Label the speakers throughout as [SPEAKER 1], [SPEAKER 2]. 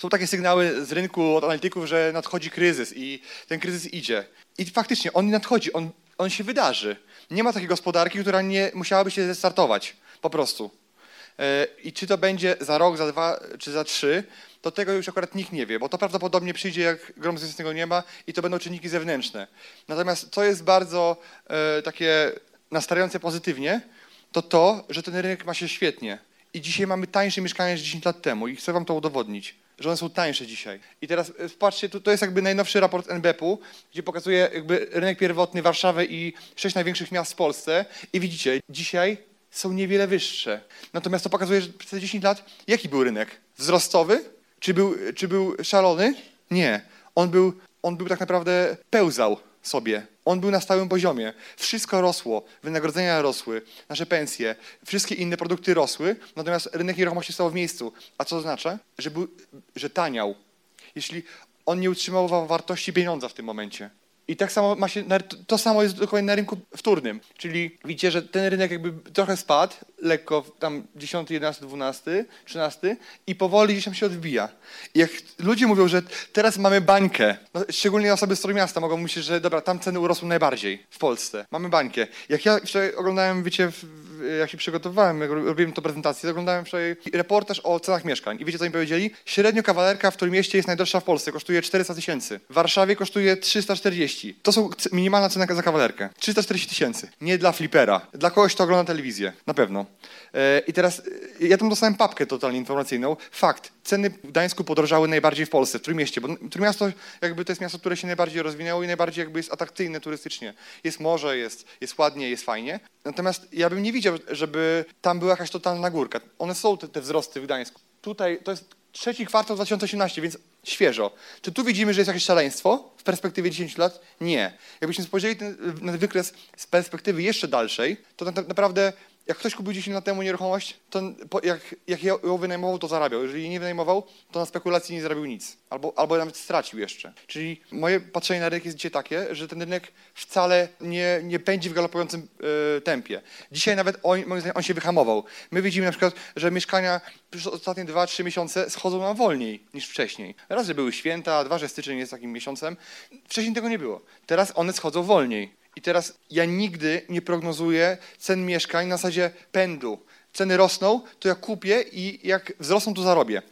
[SPEAKER 1] Są takie sygnały z rynku od analityków, że nadchodzi kryzys i ten kryzys idzie. I faktycznie on nadchodzi, on, on się wydarzy. Nie ma takiej gospodarki, która nie musiałaby się zestartować. Po prostu. E, I czy to będzie za rok, za dwa, czy za trzy, to tego już akurat nikt nie wie, bo to prawdopodobnie przyjdzie jak grom z jasnego nieba i to będą czynniki zewnętrzne. Natomiast co jest bardzo e, takie nastawiające pozytywnie, to to, że ten rynek ma się świetnie. I dzisiaj mamy tańsze mieszkania niż 10 lat temu i chcę wam to udowodnić że one są tańsze dzisiaj. I teraz e, patrzcie, to, to jest jakby najnowszy raport NBP-u, gdzie pokazuje jakby rynek pierwotny Warszawę i sześć największych miast w Polsce i widzicie, dzisiaj są niewiele wyższe. Natomiast to pokazuje, że przez 10 lat jaki był rynek? Wzrostowy? Czy był, czy był szalony? Nie. On był, on był tak naprawdę pełzał sobie. On był na stałym poziomie. Wszystko rosło, wynagrodzenia rosły, nasze pensje, wszystkie inne produkty rosły, natomiast rynek nieruchomości stał w miejscu. A co oznacza? Że, był, że taniał. Jeśli on nie utrzymywał wartości pieniądza w tym momencie. I tak samo ma się, to samo jest dokładnie na rynku wtórnym. Czyli widzicie, że ten rynek jakby trochę spadł, lekko tam 10, 11, 12, 13 i powoli gdzieś tam się odbija. I jak ludzie mówią, że teraz mamy bańkę, no, szczególnie osoby z miasta mogą myśleć, że dobra, tam ceny urosły najbardziej w Polsce. Mamy bańkę. Jak ja wczoraj oglądałem, wiecie, jak się przygotowywałem, jak robiłem tę prezentację, to oglądałem wczoraj reportaż o cenach mieszkań. I wiecie, co mi powiedzieli? Średnio kawalerka w którym mieście jest najdroższa w Polsce, kosztuje 400 tysięcy. W Warszawie kosztuje 340 340. To są minimalna cena za kawalerkę. 340 tysięcy. Nie dla flipera. Dla kogoś, kto ogląda telewizję. Na pewno. E, I teraz e, ja tam dostałem papkę totalnie informacyjną. Fakt. Ceny w Gdańsku podrożały najbardziej w Polsce, w Trójmieście, bo Trójmiasto jakby to jest miasto, które się najbardziej rozwinęło i najbardziej jakby jest atrakcyjne turystycznie. Jest morze, jest, jest ładnie, jest fajnie. Natomiast ja bym nie widział, żeby tam była jakaś totalna górka. One są te, te wzrosty w Gdańsku. Tutaj to jest trzeci kwartał 2018, więc świeżo. Czy tu widzimy, że jest jakieś szaleństwo w perspektywie 10 lat? Nie. Jakbyśmy spojrzeli na wykres z perspektywy jeszcze dalszej, to naprawdę jak ktoś kupił 10 lat temu nieruchomość, to jak, jak ją wynajmował, to zarabiał. Jeżeli nie wynajmował, to na spekulacji nie zarobił nic. Albo, albo nawet stracił jeszcze. Czyli moje patrzenie na rynek jest dzisiaj takie, że ten rynek wcale nie, nie pędzi w galopującym y, tempie. Dzisiaj nawet on, moim zdaniem, on się wyhamował. My widzimy na przykład, że mieszkania przez ostatnie 2-3 miesiące schodzą nam wolniej niż wcześniej. Raz, że były święta, dwa, że styczeń jest takim miesiącem. Wcześniej tego nie było. Teraz one schodzą wolniej. I teraz ja nigdy nie prognozuję cen mieszkań na zasadzie pędu. Ceny rosną, to ja kupię i jak wzrosną, to zarobię.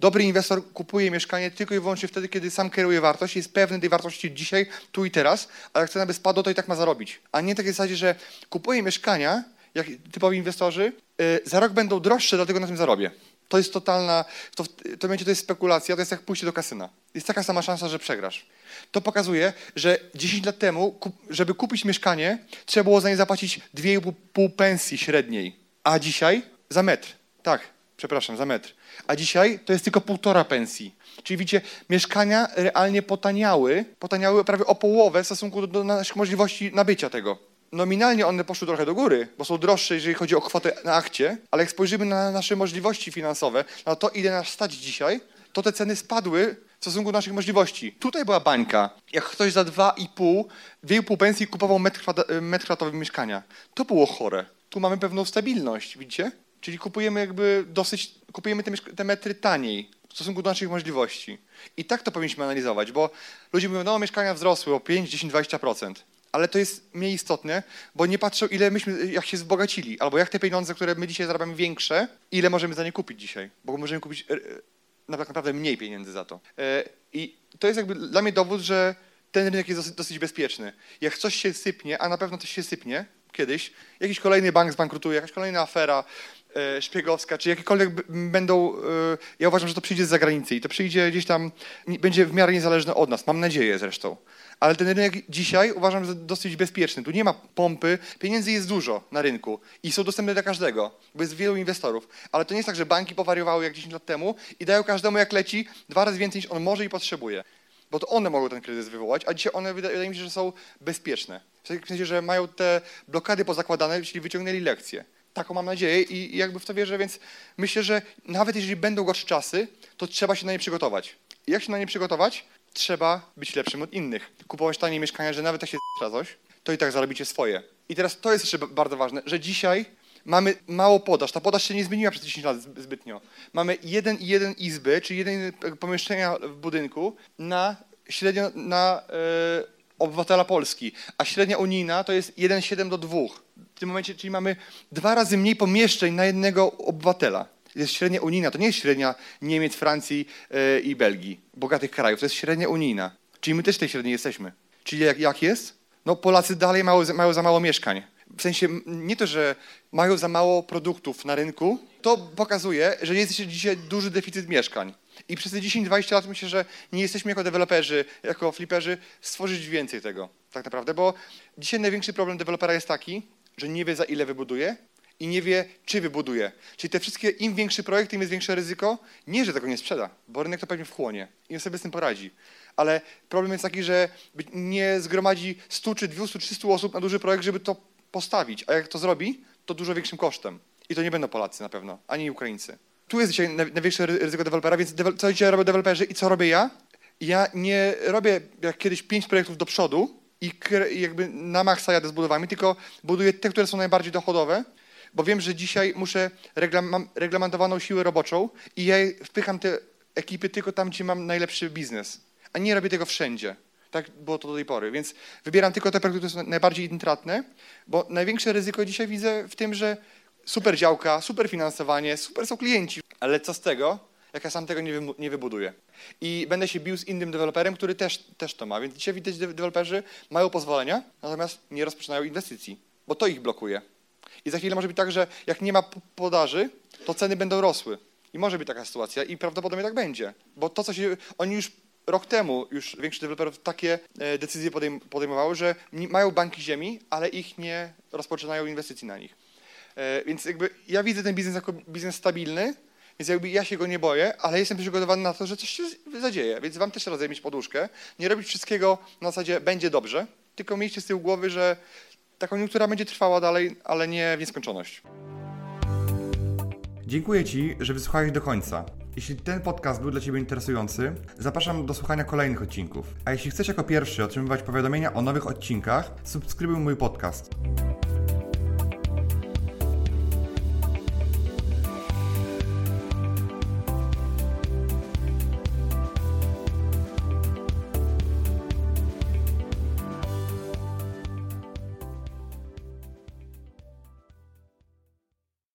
[SPEAKER 1] Dobry inwestor kupuje mieszkanie tylko i wyłącznie wtedy, kiedy sam kieruje wartość, jest pewny tej wartości dzisiaj, tu i teraz, a jak cena by spadła, to i tak ma zarobić. A nie takiej zasadzie, że kupuję mieszkania, jak typowi inwestorzy, yy, za rok będą droższe, dlatego na tym zarobię. To jest totalna, to, to będzie to jest spekulacja, to jest jak pójście do kasyna. Jest taka sama szansa, że przegrasz. To pokazuje, że 10 lat temu, żeby kupić mieszkanie, trzeba było za nie zapłacić 2,5 pensji średniej. A dzisiaj za metr. Tak, przepraszam, za metr. A dzisiaj to jest tylko półtora pensji. Czyli widzicie, mieszkania realnie potaniały, potaniały prawie o połowę w stosunku do naszych możliwości nabycia tego. Nominalnie one poszły trochę do góry, bo są droższe, jeżeli chodzi o kwotę na akcie, ale jak spojrzymy na nasze możliwości finansowe, na to, ile nas stać dzisiaj, to te ceny spadły w stosunku do naszych możliwości. Tutaj była bańka. Jak ktoś za 2,5, 2,5 pensji kupował metr, metr kwadratowy mieszkania. To było chore. Tu mamy pewną stabilność, widzicie? Czyli kupujemy jakby dosyć, kupujemy te, te metry taniej w stosunku do naszych możliwości. I tak to powinniśmy analizować, bo ludzie mówią, no mieszkania wzrosły o 5, 10, 20% ale to jest mniej istotne, bo nie patrzą, ile myśmy, jak się wzbogacili, albo jak te pieniądze, które my dzisiaj zarabiamy większe, ile możemy za nie kupić dzisiaj, bo możemy kupić e, tak naprawdę mniej pieniędzy za to. E, I to jest jakby dla mnie dowód, że ten rynek jest dosyć, dosyć bezpieczny. Jak coś się sypnie, a na pewno coś się sypnie kiedyś, jakiś kolejny bank zbankrutuje, jakaś kolejna afera, e, szpiegowska, czy jakiekolwiek będą, ja uważam, że to przyjdzie z zagranicy i to przyjdzie gdzieś tam, będzie w miarę niezależne od nas, mam nadzieję zresztą Ale ten rynek dzisiaj uważam za dosyć bezpieczny. Tu nie ma pompy, pieniędzy jest dużo na rynku i są dostępne dla każdego, bo jest wielu inwestorów. Ale to nie jest tak, że banki powariowały jak 10 lat temu i dają każdemu jak leci dwa razy więcej niż on może i potrzebuje. Bo to one mogą ten kryzys wywołać, a dzisiaj one wydaje, mi się, że są bezpieczne. W sensie, że mają te blokady pozakładane, czyli wyciągnęli lekcje. Taką mam nadzieję i jakby w to wierzę, więc myślę, że nawet jeżeli będą gorsze czasy, to trzeba się na nie przygotować. I jak się na nie przygotować? Trzeba być lepszym od innych. Kupować tanie mieszkania, że nawet jak się z***a coś, to i tak zarobicie swoje. I teraz to jest jeszcze bardzo ważne, że dzisiaj mamy mało podaż. Ta podaż się nie zmieniła przez 10 lat zb- zbytnio. Mamy jeden i jeden izby, czyli jeden pomieszczenia w budynku na średnio na e, obywatela Polski, a średnia unijna to jest 1,7 do 2. W tym momencie, czyli mamy dwa razy mniej pomieszczeń na jednego obywatela. Jest średnia unijna, to nie jest średnia Niemiec, Francji e, i Belgii, bogatych krajów, to jest średnia unijna. Czyli my też tej średniej jesteśmy. Czyli jak, jak jest? No Polacy dalej mają, za mało mieszkań. W sensie nie to, że mają za mało produktów na rynku, to pokazuje, że jest dzisiaj duży deficyt mieszkań. I przez te 10-20 lat myślę, że nie jesteśmy jako deweloperzy, jako fliperzy stworzyć więcej tego tak naprawdę, bo dzisiaj największy problem dewelopera jest taki, że nie wie za ile wybuduje i nie wie czy wybuduje. Czyli te wszystkie, im większy projekt, tym jest większe ryzyko. Nie, że tego nie sprzeda, bo rynek to pewnie wchłonie i on sobie z tym poradzi. Ale problem jest taki, że nie zgromadzi 100 czy 200, 300 osób na duży projekt, żeby to postawić. A jak to zrobi, to dużo większym kosztem. I to nie będą Polacy na pewno, ani Ukraińcy. Tu jest dzisiaj naj- największe ry- ryzyko dewelopera, więc co dzisiaj robią deweloperzy i co robię ja? Ja nie robię jak kiedyś pięć projektów do przodu i jakby na maksa jadę z budowami, tylko buduję te, które są najbardziej dochodowe, bo wiem, że dzisiaj muszę, mam reglamentowaną siłę roboczą i ja wpycham te ekipy tylko tam, gdzie mam najlepszy biznes, a nie robię tego wszędzie. Tak było to do tej pory, więc wybieram tylko te projekty, które są najbardziej intratne, bo największe ryzyko dzisiaj widzę w tym, że super działka, super finansowanie, super są klienci, ale co z tego, jak ja sam tego nie, wymu- nie wybuduję. I będę się bił z innym deweloperem, który też, też to ma. Więc dzisiaj widać, że deweloperzy mają pozwolenia, natomiast nie rozpoczynają inwestycji, bo to ich blokuje. I za chwilę może być tak, że jak nie ma podaży, to ceny będą rosły. I może być taka sytuacja i prawdopodobnie tak będzie. Bo to, co się. Oni już rok temu, już większość deweloperów takie e, decyzje podejm- podejmowały, że mają banki ziemi, ale ich nie rozpoczynają inwestycji na nich. E, Więc jakby ja widzę ten biznes jako biznes stabilny, więc jakby ja się go nie boję, ale jestem przygotowany na to, że coś się zadzieje. Więc wam też radzę mieć poduszkę. Nie robić wszystkiego na zasadzie będzie dobrze, tylko miejcie z tyłu głowy, że ta koniunktura będzie trwała dalej, ale nie w nieskończoność.
[SPEAKER 2] Dziękuję Ci, że wysłuchałeś do końca. Jeśli ten podcast był dla Ciebie interesujący, zapraszam do słuchania kolejnych odcinków. A jeśli chcesz jako pierwszy otrzymywać powiadomienia o nowych odcinkach, subskrybuj mój podcast.